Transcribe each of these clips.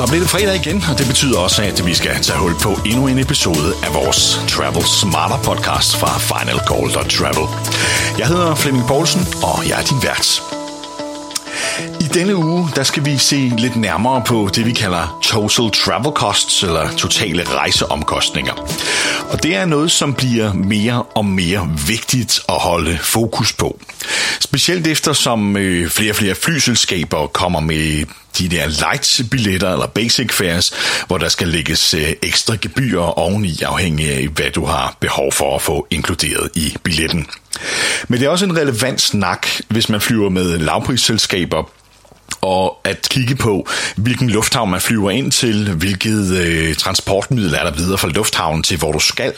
Så bliver det fredag igen, og det betyder også, at vi skal tage hul på endnu en episode af vores Travel Smarter podcast fra Final Call Travel. Jeg hedder Flemming Poulsen, og jeg er din vært. Denne uge, der skal vi se lidt nærmere på det, vi kalder total travel costs, eller totale rejseomkostninger. Og det er noget, som bliver mere og mere vigtigt at holde fokus på. Specielt efter som øh, flere og flere flyselskaber kommer med de der light-billetter eller basic fares, hvor der skal lægges øh, ekstra gebyrer oveni, afhængig af, hvad du har behov for at få inkluderet i billetten. Men det er også en relevant snak, hvis man flyver med lavprisselskaber, og at kigge på, hvilken lufthavn man flyver ind til, hvilket øh, transportmiddel er der videre fra lufthavnen til, hvor du skal.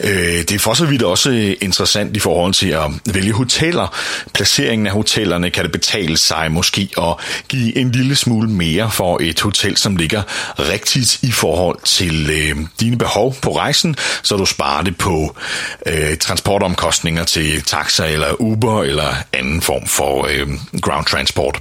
Øh, det er for så vidt også øh, interessant i forhold til at vælge hoteller. Placeringen af hotellerne kan det betale sig måske at give en lille smule mere for et hotel, som ligger rigtigt i forhold til øh, dine behov på rejsen, så du sparer det på øh, transportomkostninger til taxa eller Uber eller anden form for øh, ground transport.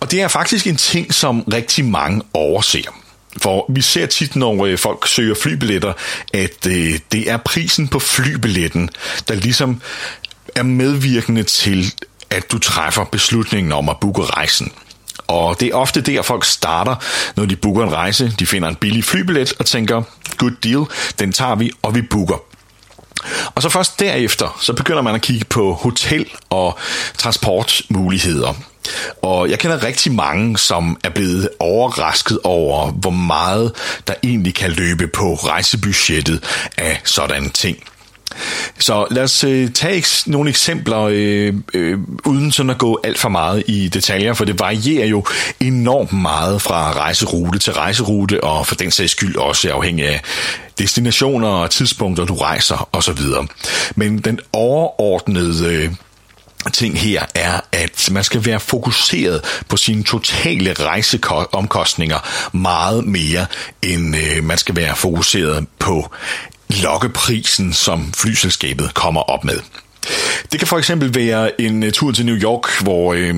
Og det er faktisk en ting, som rigtig mange overser. For vi ser tit, når øh, folk søger flybilletter, at øh, det er prisen på flybilletten, der ligesom er medvirkende til, at du træffer beslutningen om at booke rejsen. Og det er ofte der, folk starter, når de booker en rejse. De finder en billig flybillet og tænker, good deal, den tager vi, og vi booker. Og så først derefter, så begynder man at kigge på hotel og transportmuligheder. Og jeg kender rigtig mange, som er blevet overrasket over, hvor meget der egentlig kan løbe på rejsebudgettet af sådan ting. Så lad os øh, tage nogle eksempler, øh, øh, uden sådan at gå alt for meget i detaljer, for det varierer jo enormt meget fra rejserute til rejserute, og for den sags skyld også afhængig af destinationer og tidspunkter, du rejser osv. Men den overordnede øh, ting her er, at man skal være fokuseret på sine totale rejseomkostninger meget mere, end øh, man skal være fokuseret på lokkeprisen, som flyselskabet kommer op med. Det kan for eksempel være en øh, tur til New York, hvor, øh,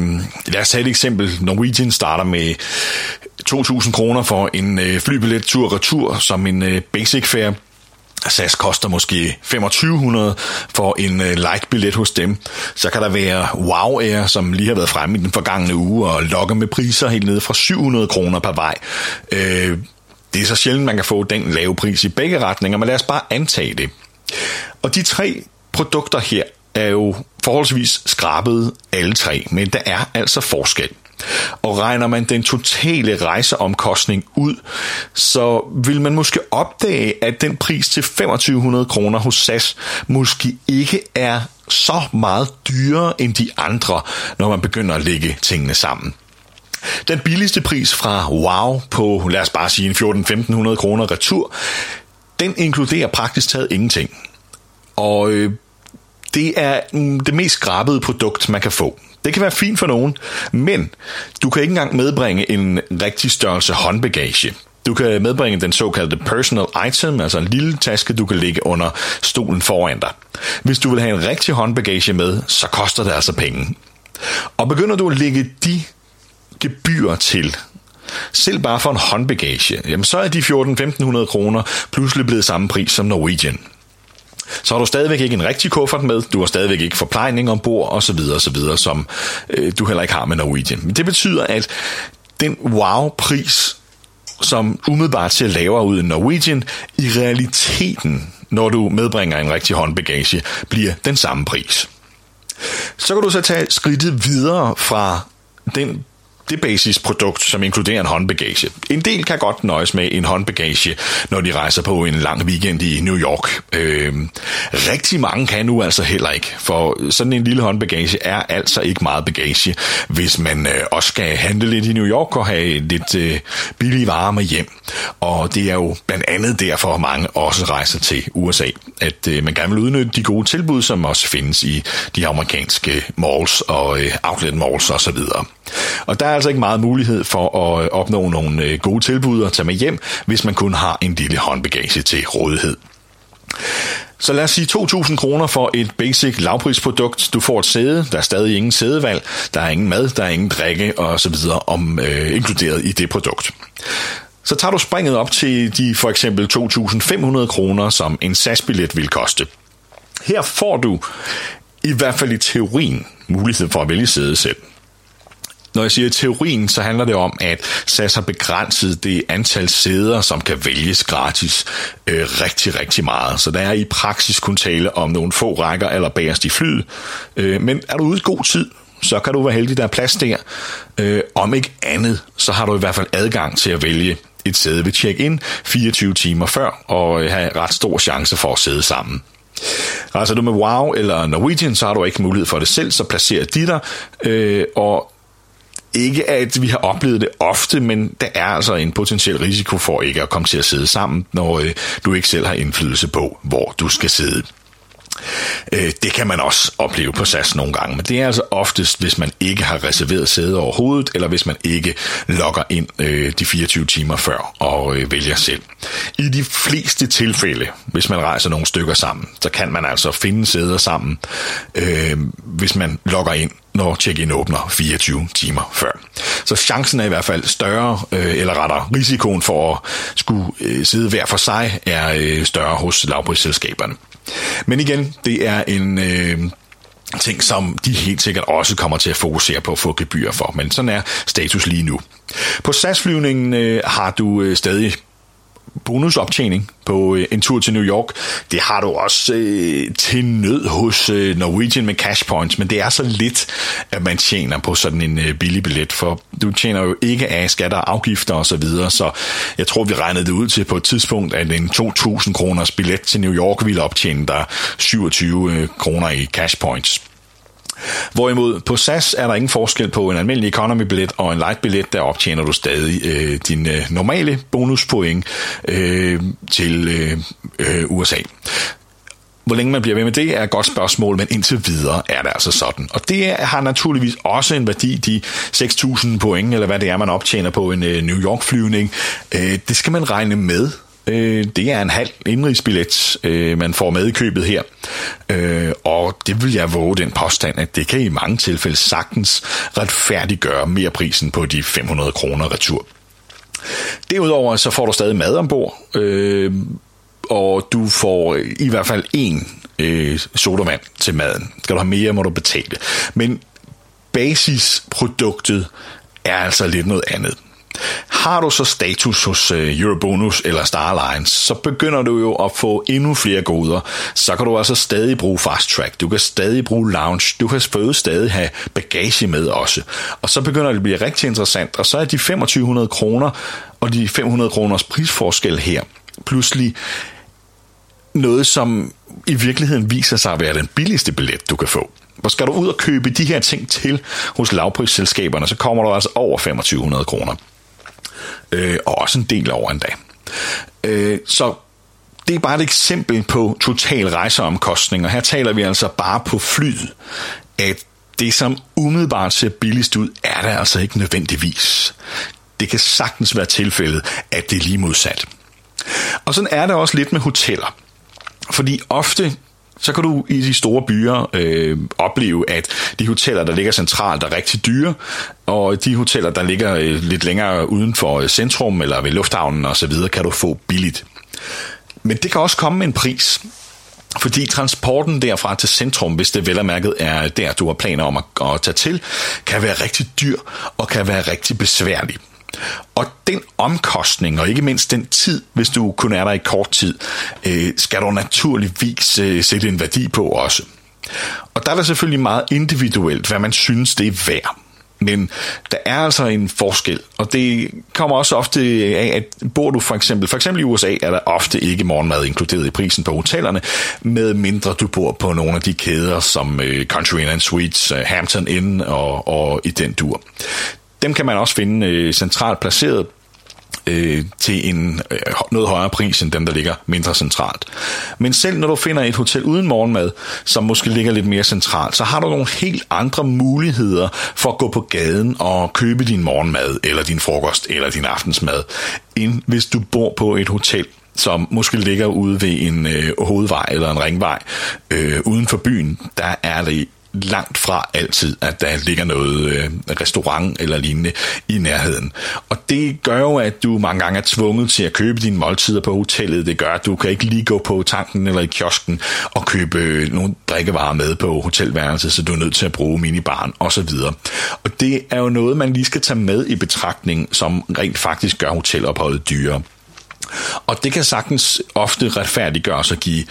lad os tage et eksempel, Norwegian starter med 2.000 kroner for en øh, flybillet tur-retur som en øh, basic fare. SAS koster måske 2500 for en øh, light-billet hos dem. Så kan der være Wow Air, som lige har været fremme i den forgangne uge og lokker med priser helt ned fra 700 kroner per vej. Uh, det er så sjældent, man kan få den lave pris i begge retninger, men lad os bare antage det. Og de tre produkter her er jo forholdsvis skrabet alle tre, men der er altså forskel. Og regner man den totale rejseomkostning ud, så vil man måske opdage, at den pris til 2500 kroner hos SAS måske ikke er så meget dyrere end de andre, når man begynder at lægge tingene sammen. Den billigste pris fra Wow på, lad os bare sige, 14-1500 kroner retur, den inkluderer praktisk taget ingenting. Og øh, det er mm, det mest skrabede produkt, man kan få. Det kan være fint for nogen, men du kan ikke engang medbringe en rigtig størrelse håndbagage. Du kan medbringe den såkaldte personal item, altså en lille taske, du kan lægge under stolen foran dig. Hvis du vil have en rigtig håndbagage med, så koster det altså penge. Og begynder du at lægge de gebyr til, selv bare for en håndbagage, jamen så er de 14-1500 kroner pludselig blevet samme pris som Norwegian. Så har du stadigvæk ikke en rigtig kuffert med, du har stadigvæk ikke forplejning ombord osv. osv., som øh, du heller ikke har med Norwegian. Men det betyder, at den wow-pris, som umiddelbart ser lavere ud end Norwegian, i realiteten, når du medbringer en rigtig håndbagage, bliver den samme pris. Så kan du så tage skridtet videre fra den det basisprodukt, som inkluderer en håndbagage. En del kan godt nøjes med en håndbagage, når de rejser på en lang weekend i New York. Øh, rigtig mange kan nu altså heller ikke, for sådan en lille håndbagage er altså ikke meget bagage, hvis man øh, også skal handle lidt i New York og have lidt øh, billige varer med hjem. Og det er jo blandt andet derfor, mange også rejser til USA, at øh, man gerne vil udnytte de gode tilbud, som også findes i de amerikanske malls og øh, outlet malls osv. Og der er altså ikke meget mulighed for at øh, opnå nogle øh, gode tilbud og tage med hjem, hvis man kun har en lille håndbagage til rådighed. Så lad os sige 2.000 kroner for et basic lavprisprodukt. Du får et sæde, der er stadig ingen sædevalg, der er ingen mad, der er ingen drikke og så videre om, øh, inkluderet i det produkt. Så tager du springet op til de for eksempel 2.500 kroner, som en SAS-billet vil koste. Her får du i hvert fald i teorien mulighed for at vælge sæde selv. Når jeg siger teorien, så handler det om, at SAS har begrænset det antal sæder, som kan vælges gratis, øh, rigtig, rigtig meget. Så der er i praksis kun tale om nogle få rækker eller bagerst i flyet. Øh, men er du ude i god tid, så kan du være heldig, der er plads der. Øh, om ikke andet, så har du i hvert fald adgang til at vælge et sæde ved check-in 24 timer før, og øh, have ret stor chance for at sidde sammen. Rejser altså, du med WOW eller Norwegian, så har du ikke mulighed for det selv, så placerer de dig, øh, og ikke at vi har oplevet det ofte, men der er altså en potentiel risiko for ikke at komme til at sidde sammen, når øh, du ikke selv har indflydelse på, hvor du skal sidde. Øh, det kan man også opleve på SAS nogle gange, men det er altså oftest, hvis man ikke har reserveret sæde overhovedet, eller hvis man ikke logger ind øh, de 24 timer før og øh, vælger selv. I de fleste tilfælde, hvis man rejser nogle stykker sammen, så kan man altså finde sæder sammen, øh, hvis man logger ind når check-in åbner 24 timer før. Så chancen er i hvert fald større, øh, eller rettere risikoen for at skulle øh, sidde hver for sig er øh, større hos lavprisselskaberne. Men igen, det er en... Øh, ting, som de helt sikkert også kommer til at fokusere på at få gebyr for. Men sådan er status lige nu. På SAS-flyvningen øh, har du øh, stadig bonusoptjening på øh, en tur til New York. Det har du også øh, til nød hos øh, Norwegian med cash points, men det er så lidt, at man tjener på sådan en øh, billig billet, for du tjener jo ikke af skatter, afgifter osv., så, videre, så jeg tror, vi regnede det ud til på et tidspunkt, at en 2.000 kroners billet til New York ville optjene dig 27 øh, kroner i cash points. Hvorimod på SAS er der ingen forskel på en almindelig economy-billet og en light-billet, der optjener du stadig øh, din øh, normale bonuspoint øh, til øh, øh, USA. Hvor længe man bliver ved med det er et godt spørgsmål, men indtil videre er det altså sådan. Og det har naturligvis også en værdi, de 6.000 point, eller hvad det er, man optjener på en øh, New York-flyvning. Øh, det skal man regne med, Øh, det er en halv indrigsbillet, øh, man får med i købet her. Øh, og det vil jeg våge den påstand, at det kan i mange tilfælde sagtens retfærdiggøre mere prisen på de 500 kroner retur. Derudover så får du stadig mad ombord, øh, og du får i hvert fald en øh, sodavand til maden. Skal du have mere, må du betale. Men basisproduktet er altså lidt noget andet. Har du så status hos øh, Eurobonus eller Star Alliance, så begynder du jo at få endnu flere goder. Så kan du altså stadig bruge Fast Track, du kan stadig bruge Lounge, du kan stadig have bagage med også. Og så begynder det at blive rigtig interessant, og så er de 2500 kroner og de 500 kroners prisforskel her pludselig noget, som i virkeligheden viser sig at være den billigste billet, du kan få. Hvor skal du ud og købe de her ting til hos lavprisselskaberne, så kommer du altså over 2500 kroner øh, og også en del over en dag. Øh, så det er bare et eksempel på total rejseomkostning, og Her taler vi altså bare på flyet, at det, som umiddelbart ser billigst ud, er det altså ikke nødvendigvis. Det kan sagtens være tilfældet, at det er lige modsat. Og sådan er det også lidt med hoteller. Fordi ofte så kan du i de store byer øh, opleve, at de hoteller, der ligger centralt, er rigtig dyre, og de hoteller, der ligger øh, lidt længere uden for øh, centrum eller ved lufthavnen osv., kan du få billigt. Men det kan også komme med en pris. Fordi transporten derfra til centrum, hvis det vel mærket er der, du har planer om at, at tage til, kan være rigtig dyr og kan være rigtig besværlig. Og den omkostning, og ikke mindst den tid, hvis du kun er der i kort tid, øh, skal du naturligvis øh, sætte en værdi på også. Og der er der selvfølgelig meget individuelt, hvad man synes, det er værd. Men der er altså en forskel, og det kommer også ofte af, at bor du for eksempel, for eksempel i USA, er der ofte ikke morgenmad inkluderet i prisen på hotellerne, med mindre du bor på nogle af de kæder som øh, Country Inn and Suites, øh, Hampton Inn og, og i den dur. Dem kan man også finde øh, centralt placeret øh, til en øh, noget højere pris end dem, der ligger mindre centralt. Men selv når du finder et hotel uden morgenmad, som måske ligger lidt mere centralt, så har du nogle helt andre muligheder for at gå på gaden og købe din morgenmad, eller din frokost, eller din aftensmad, end hvis du bor på et hotel, som måske ligger ude ved en øh, hovedvej eller en ringvej øh, uden for byen, der er det langt fra altid, at der ligger noget øh, restaurant eller lignende i nærheden. Og det gør jo, at du mange gange er tvunget til at købe dine måltider på hotellet. Det gør, at du kan ikke lige gå på tanken eller i kiosken og købe øh, nogle drikkevarer med på hotelværelset, så du er nødt til at bruge minibaren osv. Og det er jo noget, man lige skal tage med i betragtning, som rent faktisk gør hotelopholdet dyrere. Og det kan sagtens ofte retfærdiggøres at give,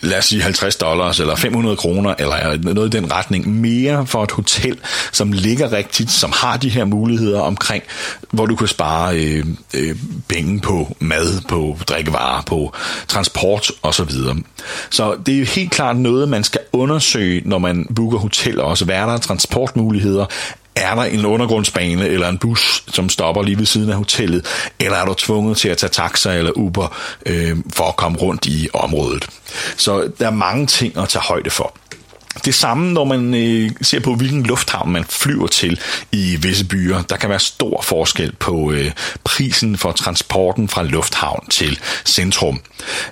lad os sige 50 dollars eller 500 kroner eller noget i den retning mere for et hotel, som ligger rigtigt, som har de her muligheder omkring, hvor du kan spare øh, øh, penge på mad, på drikkevarer, på transport osv. Så, så det er jo helt klart noget, man skal undersøge, når man booker hotel også. Hvad er der transportmuligheder? Er der en undergrundsbane eller en bus, som stopper lige ved siden af hotellet, eller er du tvunget til at tage taxa eller Uber øh, for at komme rundt i området. Så der er mange ting at tage højde for. Det samme, når man øh, ser på, hvilken lufthavn man flyver til i visse byer. Der kan være stor forskel på øh, prisen for transporten fra lufthavn til centrum.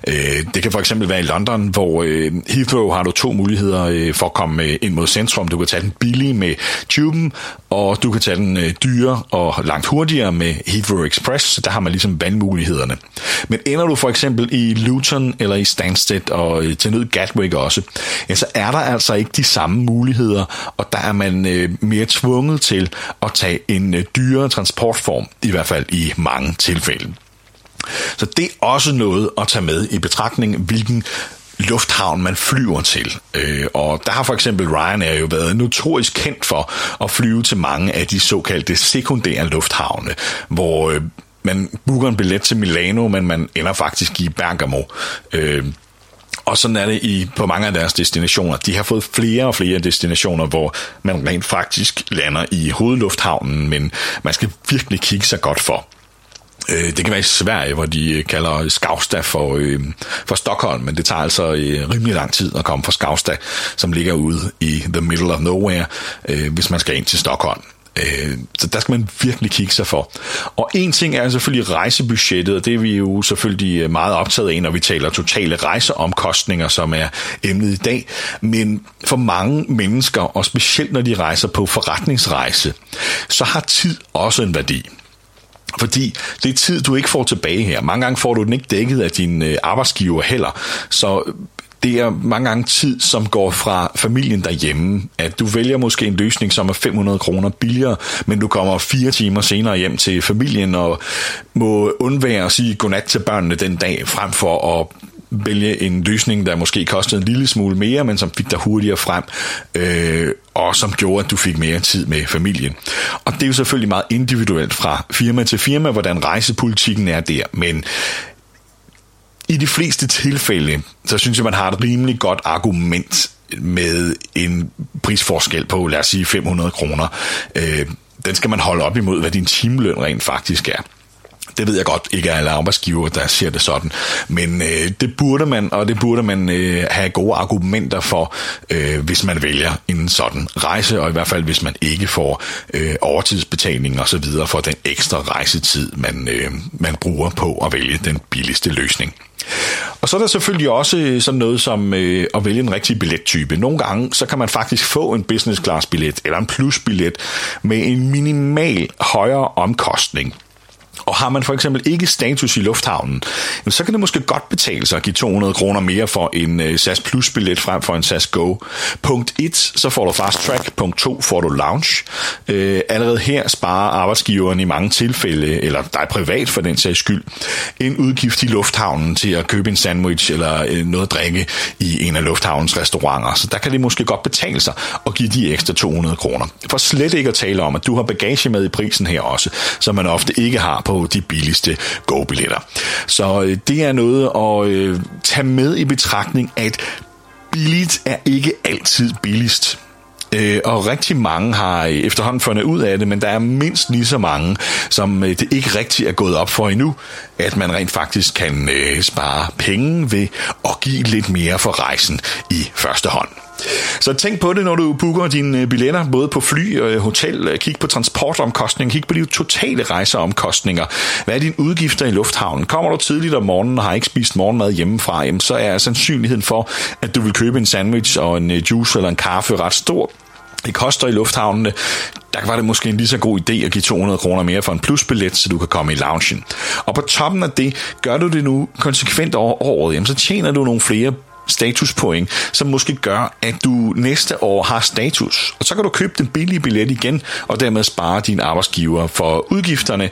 Øh, det kan for eksempel være i London, hvor øh, Heathrow har du to muligheder øh, for at komme øh, ind mod centrum. Du kan tage den billige med tuben, og du kan tage den øh, dyre og langt hurtigere med Heathrow Express. Så Der har man ligesom valgmulighederne. Men ender du for eksempel i Luton eller i Stansted og øh, til nød Gatwick også, ja, så er der altså ikke de samme muligheder, og der er man øh, mere tvunget til at tage en øh, dyrere transportform, i hvert fald i mange tilfælde. Så det er også noget at tage med i betragtning, hvilken lufthavn man flyver til. Øh, og der har for eksempel Ryanair jo været notorisk kendt for at flyve til mange af de såkaldte sekundære lufthavne, hvor øh, man booker en billet til Milano, men man ender faktisk i Bergamo. Øh, og sådan er det i, på mange af deres destinationer. De har fået flere og flere destinationer, hvor man rent faktisk lander i hovedlufthavnen, men man skal virkelig kigge sig godt for. Øh, det kan være i Sverige, hvor de øh, kalder Skavsta for, øh, for Stockholm, men det tager altså øh, rimelig lang tid at komme fra Skavsta, som ligger ude i the middle of nowhere, øh, hvis man skal ind til Stockholm. Øh, så der skal man virkelig kigge sig for. Og en ting er selvfølgelig rejsebudgettet, og det er vi jo selvfølgelig øh, meget optaget af, når vi taler totale rejseomkostninger, som er emnet i dag. Men for mange mennesker, og specielt når de rejser på forretningsrejse, så har tid også en værdi. Fordi det er tid, du ikke får tilbage her. Mange gange får du den ikke dækket af din øh, arbejdsgiver heller. Så det er mange gange tid, som går fra familien derhjemme. At du vælger måske en løsning, som er 500 kroner billigere, men du kommer fire timer senere hjem til familien og må undvære at sige godnat til børnene den dag, frem for at vælge en løsning, der måske kostede en lille smule mere, men som fik dig hurtigere frem, øh, og som gjorde, at du fik mere tid med familien. Og det er jo selvfølgelig meget individuelt fra firma til firma, hvordan rejsepolitikken er der, men i de fleste tilfælde, så synes jeg, man har et rimelig godt argument med en prisforskel på, lad os sige, 500 kroner. Øh, den skal man holde op imod, hvad din timeløn rent faktisk er. Det ved jeg godt ikke er alle arbejdsgiver, der ser det sådan. Men øh, det burde man, og det burde man øh, have gode argumenter for, øh, hvis man vælger en sådan rejse, og i hvert fald hvis man ikke får øh, overtidsbetaling og så videre for den ekstra rejsetid, man, øh, man bruger på at vælge den billigste løsning. Og så er der selvfølgelig også sådan noget som øh, at vælge en rigtig billettype. Nogle gange, så kan man faktisk få en business class billet eller en plus billet med en minimal højere omkostning og har man for eksempel ikke status i lufthavnen, så kan det måske godt betale sig at give 200 kroner mere for en øh, SAS Plus billet frem for en SAS Go. Punkt 1, så får du fast track. Punkt 2, får du lounge. Øh, allerede her sparer arbejdsgiveren i mange tilfælde, eller dig privat for den sags skyld, en udgift i lufthavnen til at købe en sandwich eller øh, noget at drikke i en af lufthavnens restauranter. Så der kan det måske godt betale sig at give de ekstra 200 kroner. For slet ikke at tale om, at du har bagage med i prisen her også, som man ofte ikke har på de billigste go-billetter. Så øh, det er noget at øh, tage med i betragtning, at billigt er ikke altid billigst. Øh, og rigtig mange har øh, efterhånden fundet ud af det, men der er mindst lige så mange, som øh, det ikke rigtig er gået op for endnu, at man rent faktisk kan øh, spare penge ved at give lidt mere for rejsen i første hånd. Så tænk på det, når du booker dine øh, billetter, både på fly og øh, hotel. Kig på transportomkostninger, kig på de totale rejseomkostninger. Hvad er dine udgifter i lufthavnen? Kommer du tidligt om morgenen og har ikke spist morgenmad hjemmefra, jamen, så er sandsynligheden for, at du vil købe en sandwich og en øh, juice eller en kaffe ret stor. Det koster i lufthavnene. Der var det måske en lige så god idé at give 200 kroner mere for en plusbillet, så du kan komme i loungen. Og på toppen af det, gør du det nu konsekvent over året, jamen så tjener du nogle flere statuspoint, som måske gør, at du næste år har status. Og så kan du købe den billige billet igen, og dermed spare din arbejdsgiver for udgifterne,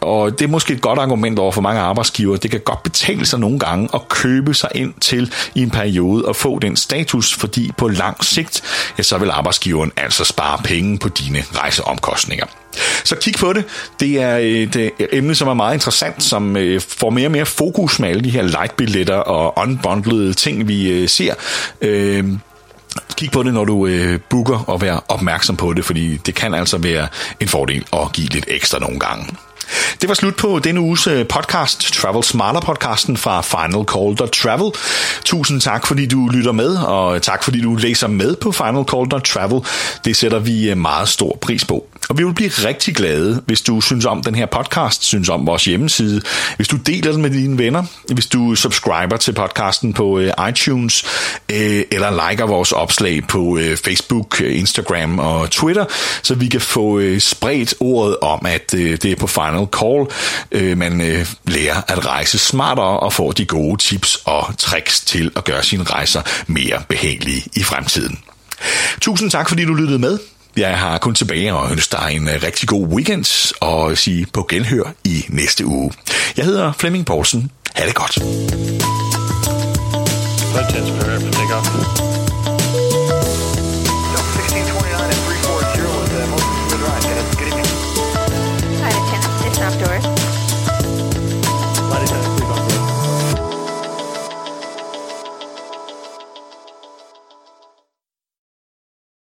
og det er måske et godt argument over for mange arbejdsgiver. Det kan godt betale sig nogle gange at købe sig ind til i en periode og få den status, fordi på lang sigt, ja, så vil arbejdsgiveren altså spare penge på dine rejseomkostninger. Så kig på det. Det er et øh, emne, som er meget interessant, som øh, får mere og mere fokus med alle de her light-billetter og unbundlede ting, vi øh, ser. Kig på det, når du booker, og vær opmærksom på det, fordi det kan altså være en fordel at give lidt ekstra nogle gange. Det var slut på denne uges øh, podcast, Travel Smarter podcasten fra Final Call Travel. Tusind tak, fordi du lytter med, og tak, fordi du læser med på Final Call Travel. Det sætter vi øh, meget stor pris på. Og vi vil blive rigtig glade, hvis du synes om den her podcast, synes om vores hjemmeside, hvis du deler den med dine venner, hvis du subscriber til podcasten på øh, iTunes, øh, eller liker vores opslag på øh, Facebook, Instagram og Twitter, så vi kan få øh, spredt ordet om, at det er på Final Final Call. Øh, man øh, lærer at rejse smartere og får de gode tips og tricks til at gøre sine rejser mere behagelige i fremtiden. Tusind tak, fordi du lyttede med. Jeg har kun tilbage og ønsker dig en øh, rigtig god weekend og sige på genhør i næste uge. Jeg hedder Flemming Poulsen. Ha' det godt. outdoors.